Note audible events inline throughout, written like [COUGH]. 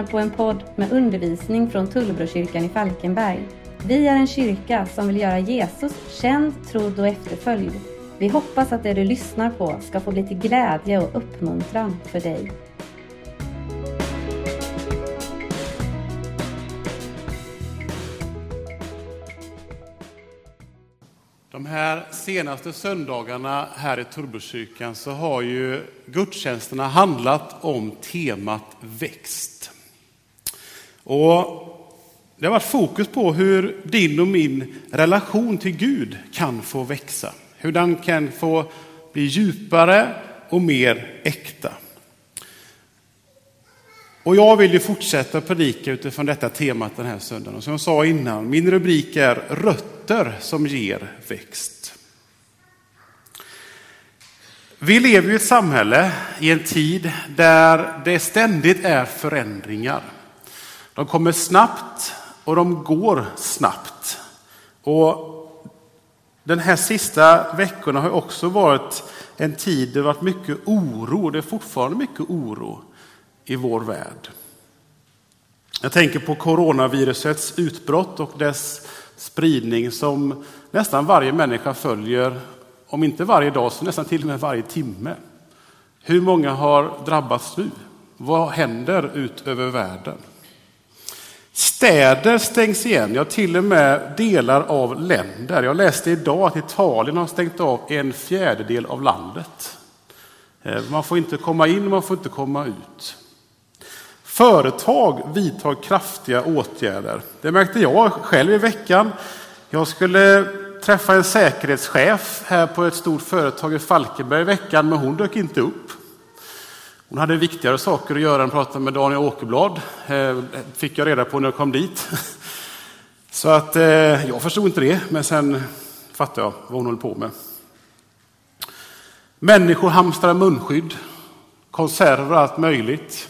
Lyssnar på en podd med undervisning från Tullbrokyrkan i Falkenberg. Vi är en kyrka som vill göra Jesus känd, trodd och efterföljd. Vi hoppas att det du lyssnar på ska få bli till glädje och uppmuntran för dig. De här senaste söndagarna här i Tullbrokyrkan så har ju gudstjänsterna handlat om temat växt. Och det har varit fokus på hur din och min relation till Gud kan få växa. Hur den kan få bli djupare och mer äkta. Och jag vill ju fortsätta predika utifrån detta temat den här söndagen. Och som jag sa innan, min rubrik är Rötter som ger växt. Vi lever i ett samhälle i en tid där det ständigt är förändringar. De kommer snabbt och de går snabbt. Och den här sista veckorna har också varit en tid där det varit mycket oro. Det är fortfarande mycket oro i vår värld. Jag tänker på coronavirusets utbrott och dess spridning som nästan varje människa följer, om inte varje dag så nästan till och med varje timme. Hur många har drabbats nu? Vad händer ut över världen? Städer stängs igen, ja till och med delar av länder. Jag läste idag att Italien har stängt av en fjärdedel av landet. Eh, man får inte komma in, man får inte komma ut. Företag vidtar kraftiga åtgärder. Det märkte jag själv i veckan. Jag skulle träffa en säkerhetschef här på ett stort företag i Falkenberg i veckan, men hon dök inte upp. Hon hade viktigare saker att göra än att prata med Daniel Åkerblad, eh, fick jag reda på när jag kom dit. [LAUGHS] Så att eh, jag förstod inte det, men sen fattade jag vad hon höll på med. Människor hamstrar munskydd, konserver och allt möjligt.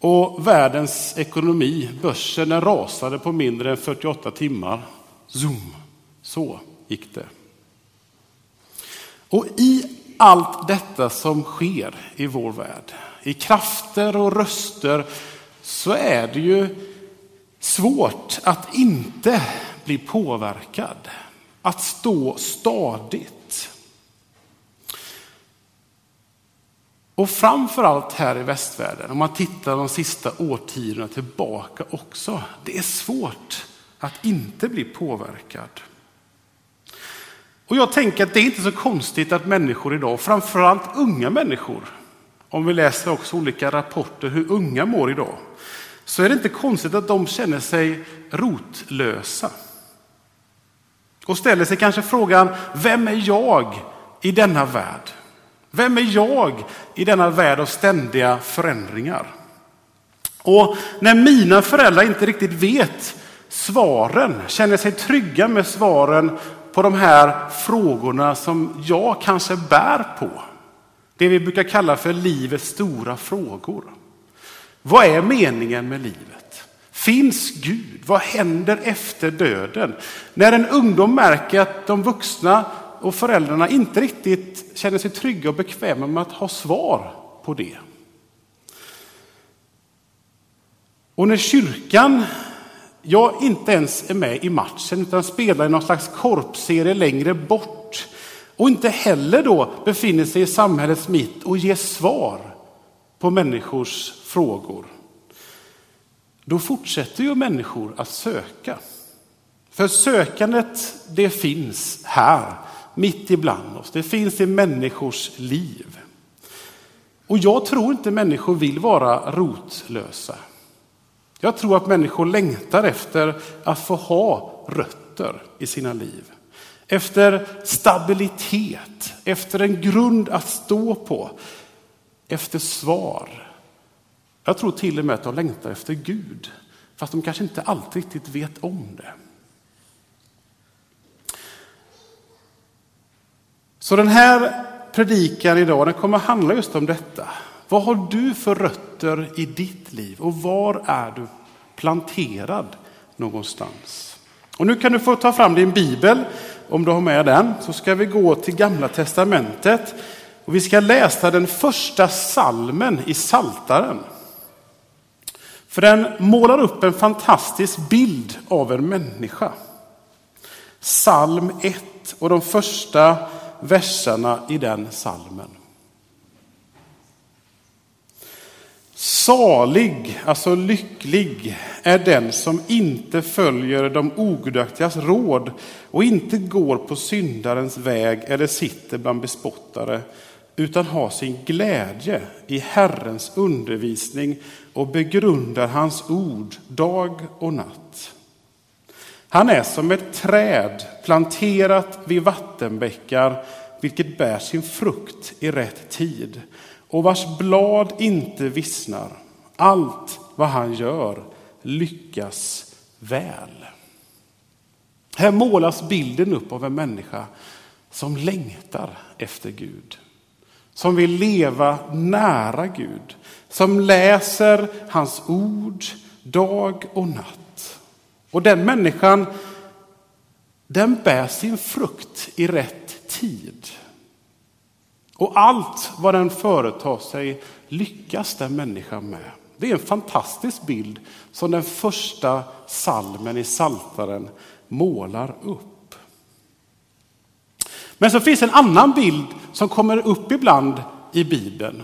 Och världens ekonomi, börsen, den rasade på mindre än 48 timmar. Zoom, så gick det. Och i allt detta som sker i vår värld, i krafter och röster, så är det ju svårt att inte bli påverkad. Att stå stadigt. Och framför allt här i västvärlden, om man tittar de sista årtiondena tillbaka också, det är svårt att inte bli påverkad. Och jag tänker att det är inte så konstigt att människor idag, framförallt unga människor, om vi läser också olika rapporter hur unga mår idag, så är det inte konstigt att de känner sig rotlösa. Och ställer sig kanske frågan, vem är jag i denna värld? Vem är jag i denna värld av ständiga förändringar? Och när mina föräldrar inte riktigt vet svaren, känner sig trygga med svaren på de här frågorna som jag kanske bär på. Det vi brukar kalla för livets stora frågor. Vad är meningen med livet? Finns Gud? Vad händer efter döden? När en ungdom märker att de vuxna och föräldrarna inte riktigt känner sig trygga och bekväma med att ha svar på det. Och när kyrkan, jag inte ens är med i matchen utan spelar i någon slags korpserie längre bort och inte heller då befinner sig i samhällets mitt och ger svar på människors frågor. Då fortsätter ju människor att söka. För sökandet, det finns här mitt ibland oss. Det finns i människors liv. Och jag tror inte människor vill vara rotlösa. Jag tror att människor längtar efter att få ha rötter i sina liv. Efter stabilitet, efter en grund att stå på, efter svar. Jag tror till och med att de längtar efter Gud, fast de kanske inte alltid riktigt vet om det. Så den här predikan idag den kommer handla just om detta. Vad har du för rötter i ditt liv och var är du planterad någonstans? Och nu kan du få ta fram din bibel om du har med den. Så ska vi gå till gamla testamentet och vi ska läsa den första salmen i Saltaren. För den målar upp en fantastisk bild av en människa. Psalm 1 och de första verserna i den salmen. Salig, alltså lycklig, är den som inte följer de ogudaktigas råd och inte går på syndarens väg eller sitter bland bespottare, utan har sin glädje i Herrens undervisning och begrundar hans ord dag och natt. Han är som ett träd planterat vid vattenbäckar, vilket bär sin frukt i rätt tid och vars blad inte vissnar. Allt vad han gör lyckas väl. Här målas bilden upp av en människa som längtar efter Gud. Som vill leva nära Gud. Som läser hans ord dag och natt. Och den människan, den bär sin frukt i rätt tid. Och allt vad den företar sig lyckas den människan med. Det är en fantastisk bild som den första salmen i Saltaren målar upp. Men så finns en annan bild som kommer upp ibland i Bibeln.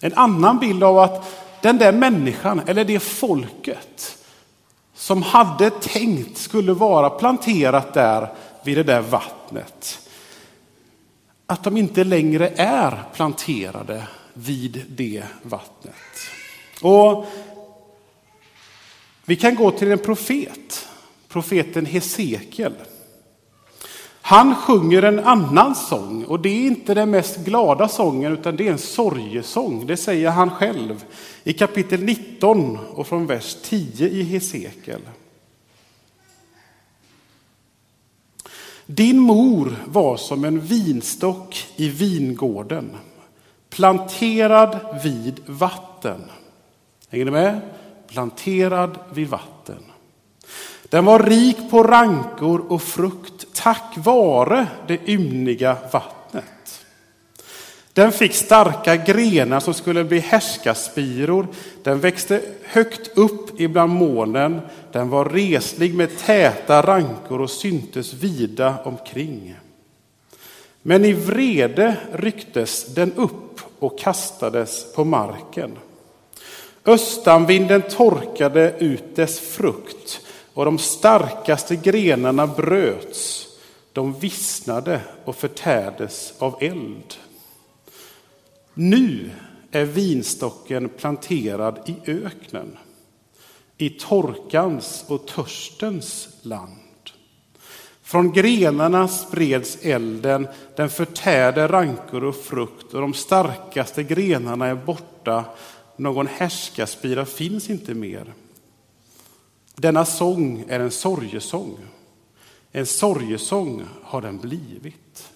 En annan bild av att den där människan, eller det folket, som hade tänkt skulle vara planterat där vid det där vattnet att de inte längre är planterade vid det vattnet. Och vi kan gå till en profet, profeten Hesekiel. Han sjunger en annan sång och det är inte den mest glada sången utan det är en sorgesång. Det säger han själv i kapitel 19 och från vers 10 i Hesekiel. Din mor var som en vinstock i vingården, planterad vid vatten. Hänger ni med? Planterad vid vatten. Den var rik på rankor och frukt tack vare det ymniga vattnet. Den fick starka grenar som skulle bli härskaspiror. Den växte högt upp ibland molnen. Den var reslig med täta rankor och syntes vida omkring. Men i vrede rycktes den upp och kastades på marken. Östanvinden torkade ut dess frukt och de starkaste grenarna bröts. De vissnade och förtärdes av eld. Nu är vinstocken planterad i öknen, i torkans och törstens land. Från grenarna spreds elden, den förtärde rankor och frukt och de starkaste grenarna är borta, någon härskaspira finns inte mer. Denna sång är en sorgesång. En sorgesång har den blivit.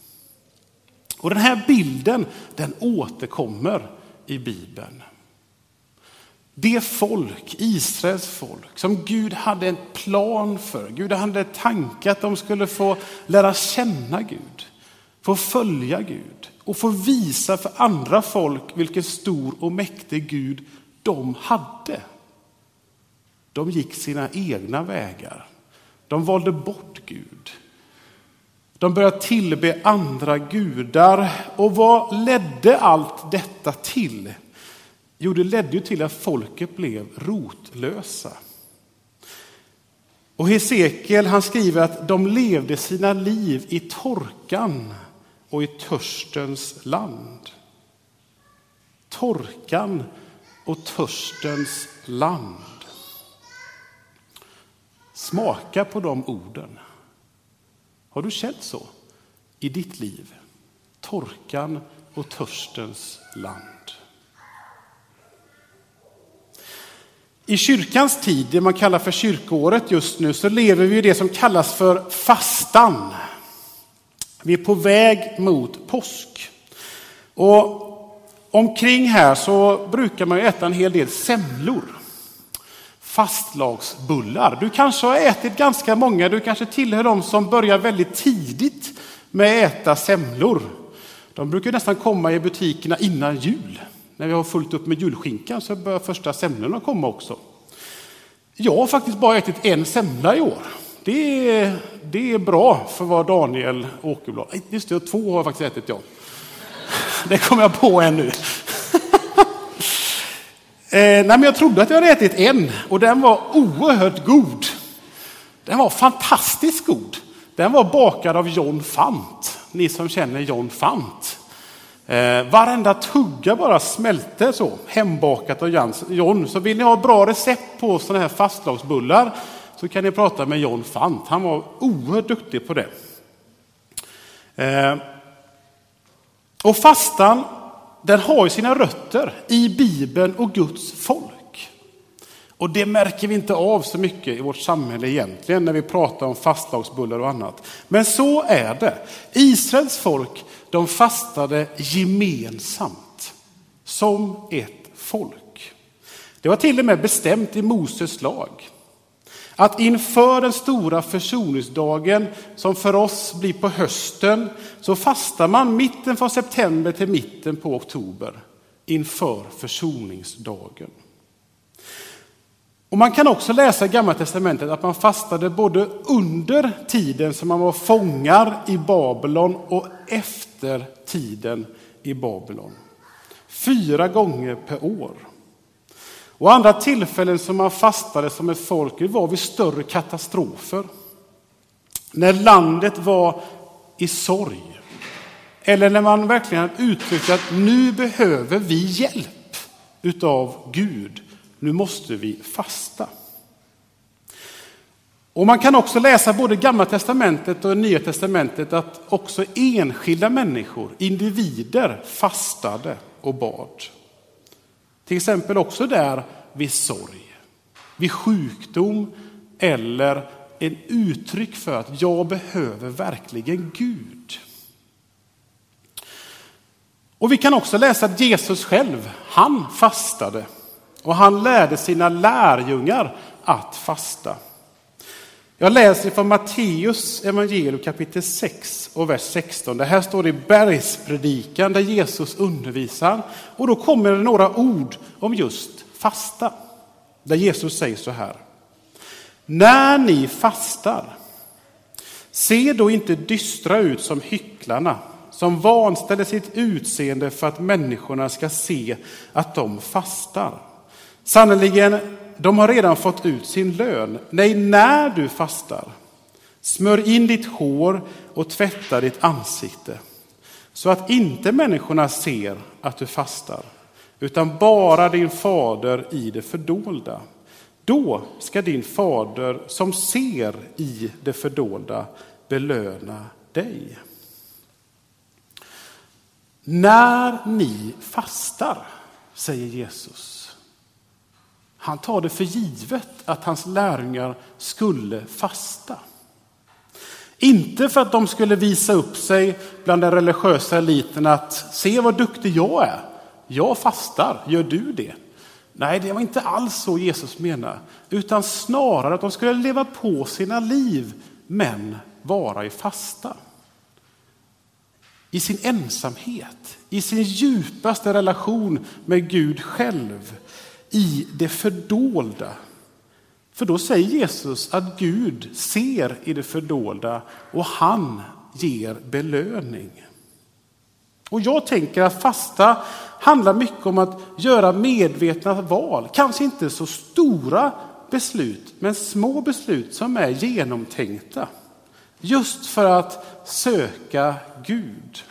Och den här bilden den återkommer i Bibeln. Det folk, Israels folk, som Gud hade en plan för. Gud hade tanke att de skulle få lära känna Gud, få följa Gud och få visa för andra folk vilken stor och mäktig Gud de hade. De gick sina egna vägar. De valde bort Gud. De började tillbe andra gudar. Och vad ledde allt detta till? Jo, det ledde ju till att folket blev rotlösa. Och Hesekiel han skriver att de levde sina liv i torkan och i törstens land. Torkan och törstens land. Smaka på de orden. Har du känt så i ditt liv? Torkan och törstens land. I kyrkans tid, det man kallar för kyrkoåret just nu, så lever vi i det som kallas för fastan. Vi är på väg mot påsk. Och omkring här så brukar man äta en hel del semlor fastlagsbullar. Du kanske har ätit ganska många, du kanske tillhör de som börjar väldigt tidigt med att äta semlor. De brukar nästan komma i butikerna innan jul. När vi har fullt upp med julskinkan så börjar första semlorna komma också. Jag har faktiskt bara ätit en semla i år. Det är, det är bra för vad Daniel Åkerblad... Just det, två har jag faktiskt ätit, ja. [LAUGHS] Det kom jag på ännu eh, nej, men jag trodde att jag hade ätit en och den var oerhört god. Den var fantastiskt god. Den var bakad av John Fant. Ni som känner John Fant. Eh, varenda tugga bara smälte så, hembakat av John. Så vill ni ha bra recept på sådana här fastlagsbullar så kan ni prata med John Fant. Han var oerhört duktig på det. Eh, och fastan, den har ju sina rötter i Bibeln och Guds folk. Och det märker vi inte av så mycket i vårt samhälle egentligen när vi pratar om fastlagsbullar och annat. Men så är det. Israels folk, de fastade gemensamt. Som ett folk. Det var till och med bestämt i Moses lag att inför den stora försoningsdagen som för oss blir på hösten så fastar man mitten från september till mitten på oktober inför försoningsdagen. Och man kan också läsa i Gamla Testamentet att man fastade både under tiden som man var fångar i Babylon och efter tiden i Babylon. Fyra gånger per år. Och andra tillfällen som man fastade som ett folk var vid större katastrofer. När landet var i sorg. Eller när man verkligen uttryckte att nu behöver vi hjälp utav Gud. Nu måste vi fasta. Och man kan också läsa både Gamla Testamentet och Nya Testamentet att också enskilda människor, individer, fastade och bad. Till exempel också där vid sorg, vid sjukdom eller en uttryck för att jag behöver verkligen Gud. Och vi kan också läsa att Jesus själv, han fastade och han lärde sina lärjungar att fasta. Jag läser från Matteus evangelium kapitel 6 och vers 16. Det här står i bergspredikan där Jesus undervisar. Och då kommer det några ord om just fasta. Där Jesus säger så här. När ni fastar, se då inte dystra ut som hycklarna som vanställer sitt utseende för att människorna ska se att de fastar. Sannerligen, de har redan fått ut sin lön. Nej, när du fastar, smör in ditt hår och tvätta ditt ansikte så att inte människorna ser att du fastar, utan bara din fader i det fördolda. Då ska din fader som ser i det fördolda belöna dig. När ni fastar, säger Jesus, han tar det för givet att hans lärjungar skulle fasta. Inte för att de skulle visa upp sig bland den religiösa eliten att se vad duktig jag är. Jag fastar, gör du det? Nej, det var inte alls så Jesus menade, utan snarare att de skulle leva på sina liv, men vara i fasta. I sin ensamhet, i sin djupaste relation med Gud själv, i det fördolda. För då säger Jesus att Gud ser i det fördolda och han ger belöning. Och jag tänker att fasta handlar mycket om att göra medvetna val. Kanske inte så stora beslut, men små beslut som är genomtänkta. Just för att söka Gud.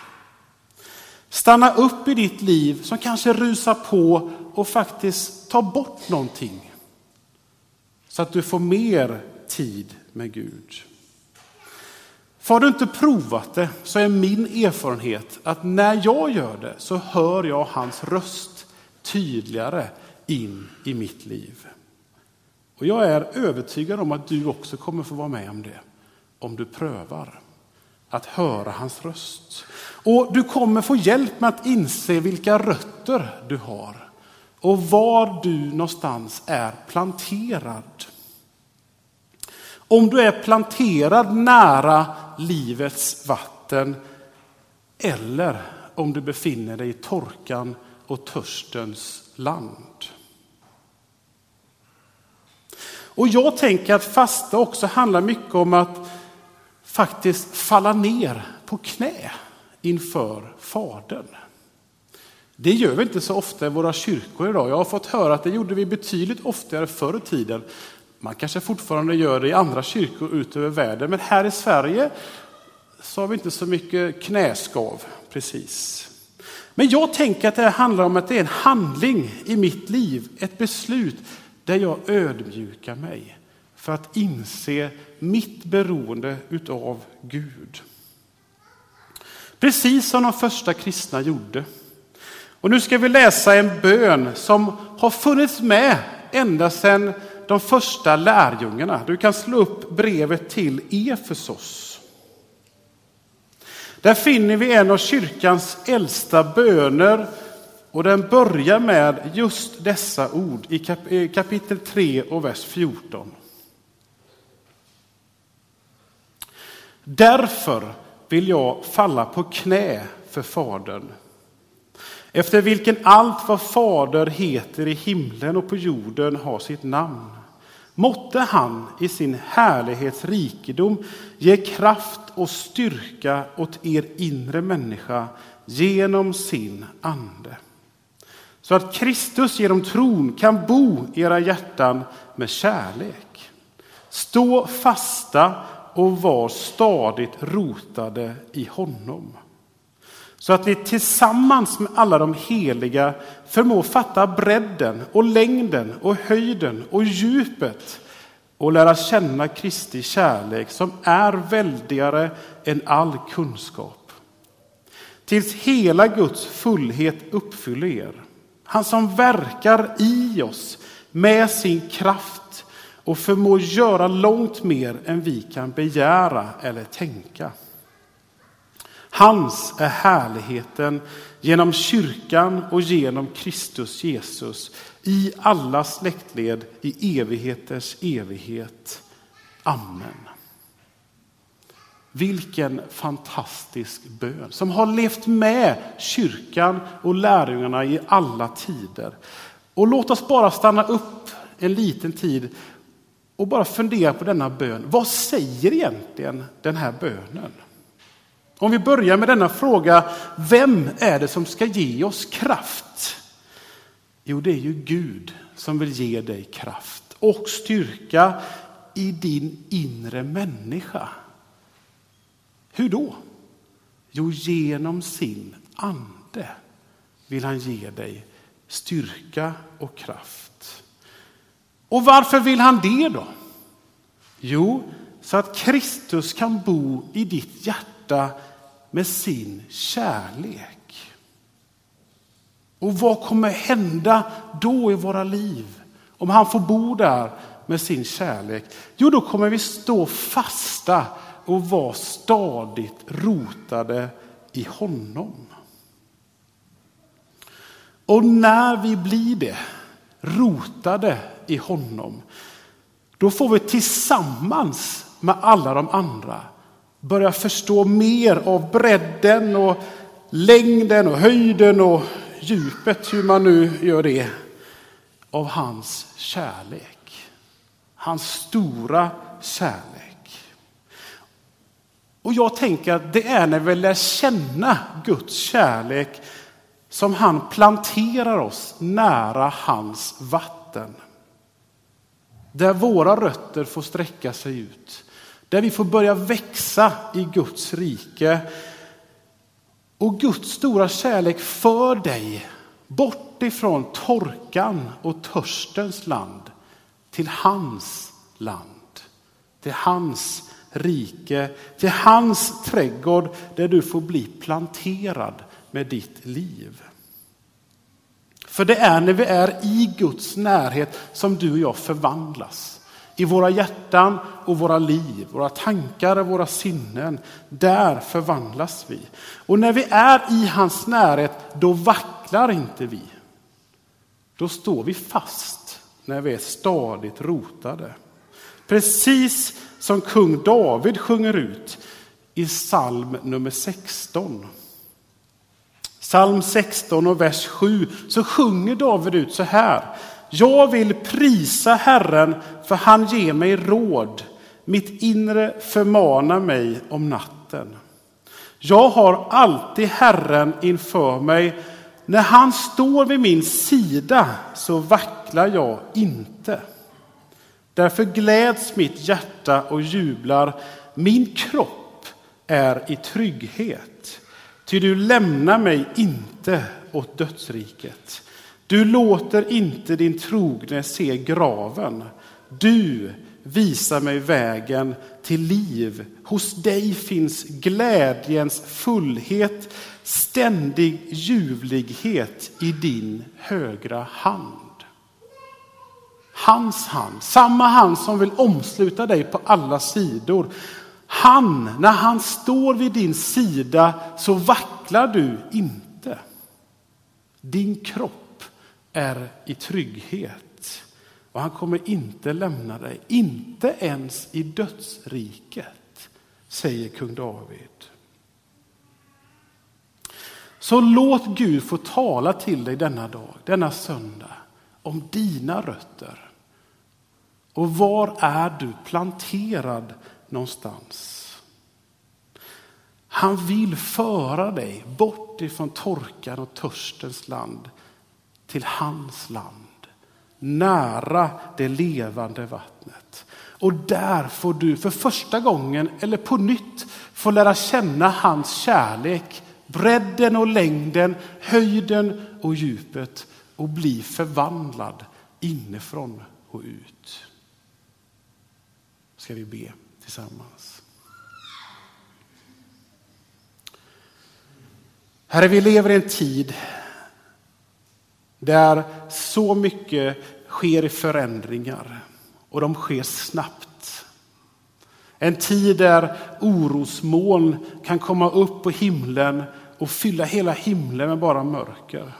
Stanna upp i ditt liv som kanske rusar på och faktiskt ta bort någonting. Så att du får mer tid med Gud. För har du inte provat det så är min erfarenhet att när jag gör det så hör jag hans röst tydligare in i mitt liv. Och jag är övertygad om att du också kommer få vara med om det. Om du prövar att höra hans röst. Och du kommer få hjälp med att inse vilka rötter du har och var du någonstans är planterad. Om du är planterad nära livets vatten eller om du befinner dig i torkan och törstens land. Och jag tänker att fasta också handlar mycket om att faktiskt falla ner på knä inför Fadern. Det gör vi inte så ofta i våra kyrkor idag. Jag har fått höra att det gjorde vi betydligt oftare förr i tiden. Man kanske fortfarande gör det i andra kyrkor ut över världen, men här i Sverige så har vi inte så mycket knäskav precis. Men jag tänker att det handlar om att det är en handling i mitt liv, ett beslut där jag ödmjukar mig för att inse mitt beroende utav Gud. Precis som de första kristna gjorde. Och nu ska vi läsa en bön som har funnits med ända sedan de första lärjungarna. Du kan slå upp brevet till Efesos. Där finner vi en av kyrkans äldsta böner och den börjar med just dessa ord i eh, kapitel 3 och vers 14. Därför vill jag falla på knä för Fadern efter vilken allt vad Fader heter i himlen och på jorden har sitt namn. Måtte han i sin härlighets rikedom ge kraft och styrka åt er inre människa genom sin ande. Så att Kristus genom tron kan bo i era hjärtan med kärlek. Stå fasta och var stadigt rotade i honom så att vi tillsammans med alla de heliga förmår fatta bredden och längden och höjden och djupet och lära känna Kristi kärlek som är väldigare än all kunskap. Tills hela Guds fullhet uppfyller er. Han som verkar i oss med sin kraft och förmår göra långt mer än vi kan begära eller tänka. Hans är härligheten genom kyrkan och genom Kristus Jesus i alla släktled i evigheters evighet. Amen. Vilken fantastisk bön som har levt med kyrkan och lärjungarna i alla tider. Och låt oss bara stanna upp en liten tid och bara fundera på denna bön. Vad säger egentligen den här bönen? Om vi börjar med denna fråga, vem är det som ska ge oss kraft? Jo, det är ju Gud som vill ge dig kraft och styrka i din inre människa. Hur då? Jo, genom sin ande vill han ge dig styrka och kraft. Och varför vill han det då? Jo, så att Kristus kan bo i ditt hjärta med sin kärlek. Och vad kommer hända då i våra liv om han får bo där med sin kärlek? Jo, då kommer vi stå fasta och vara stadigt rotade i honom. Och när vi blir det, rotade i honom, då får vi tillsammans med alla de andra börja förstå mer av bredden och längden och höjden och djupet, hur man nu gör det, av hans kärlek. Hans stora kärlek. Och jag tänker att det är när vi lär känna Guds kärlek som han planterar oss nära hans vatten. Där våra rötter får sträcka sig ut. Där vi får börja växa i Guds rike. Och Guds stora kärlek för dig bort ifrån torkan och törstens land till hans land. Till hans rike, till hans trädgård där du får bli planterad med ditt liv. För det är när vi är i Guds närhet som du och jag förvandlas i våra hjärtan och våra liv, våra tankar och våra sinnen. Där förvandlas vi. Och när vi är i hans närhet, då vacklar inte vi. Då står vi fast när vi är stadigt rotade. Precis som kung David sjunger ut i psalm nummer 16. Psalm 16 och vers 7 så sjunger David ut så här. Jag vill prisa Herren för han ger mig råd. Mitt inre förmanar mig om natten. Jag har alltid Herren inför mig. När han står vid min sida så vacklar jag inte. Därför gläds mitt hjärta och jublar. Min kropp är i trygghet. Ty du lämnar mig inte åt dödsriket. Du låter inte din trogne se graven. Du visar mig vägen till liv. Hos dig finns glädjens fullhet, ständig ljuvlighet i din högra hand. Hans hand, samma hand som vill omsluta dig på alla sidor. Han, när han står vid din sida så vacklar du inte. Din kropp är i trygghet och han kommer inte lämna dig, inte ens i dödsriket, säger kung David. Så låt Gud få tala till dig denna dag, denna söndag, om dina rötter. Och var är du planterad någonstans? Han vill föra dig bort ifrån torkan och törstens land till hans land, nära det levande vattnet. Och där får du för första gången, eller på nytt, få lära känna hans kärlek, bredden och längden, höjden och djupet och bli förvandlad inifrån och ut. Ska vi be tillsammans. Herre, vi lever i en tid där så mycket sker i förändringar och de sker snabbt. En tid där orosmoln kan komma upp på himlen och fylla hela himlen med bara mörker.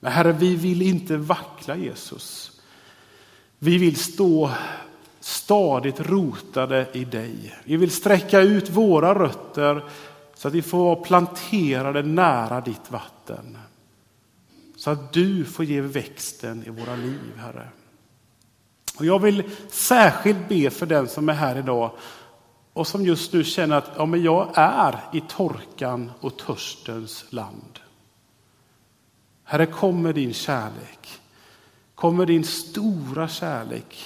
Men Herre, vi vill inte vackla Jesus. Vi vill stå stadigt rotade i dig. Vi vill sträcka ut våra rötter så att vi får vara planterade nära ditt vatten. Så att du får ge växten i våra liv, Herre. Och jag vill särskilt be för den som är här idag och som just nu känner att ja, men jag är i torkan och törstens land. Herre, kom med din kärlek. Kom med din stora kärlek.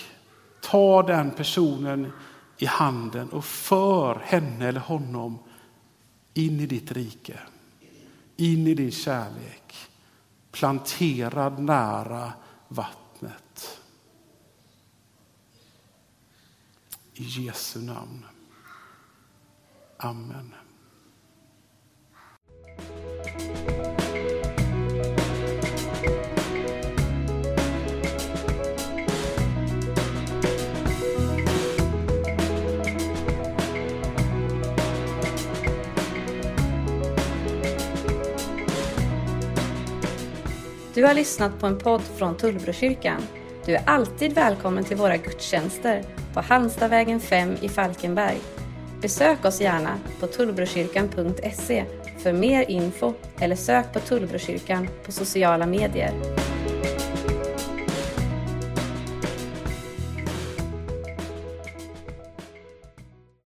Ta den personen i handen och för henne eller honom in i ditt rike. In i din kärlek. Planterad nära vattnet. I Jesu namn. Amen. Du har lyssnat på en podd från Tullbrokyrkan. Du är alltid välkommen till våra gudstjänster på Halmstadvägen 5 i Falkenberg. Besök oss gärna på tullbrokyrkan.se för mer info eller sök på Tullbrokyrkan på sociala medier.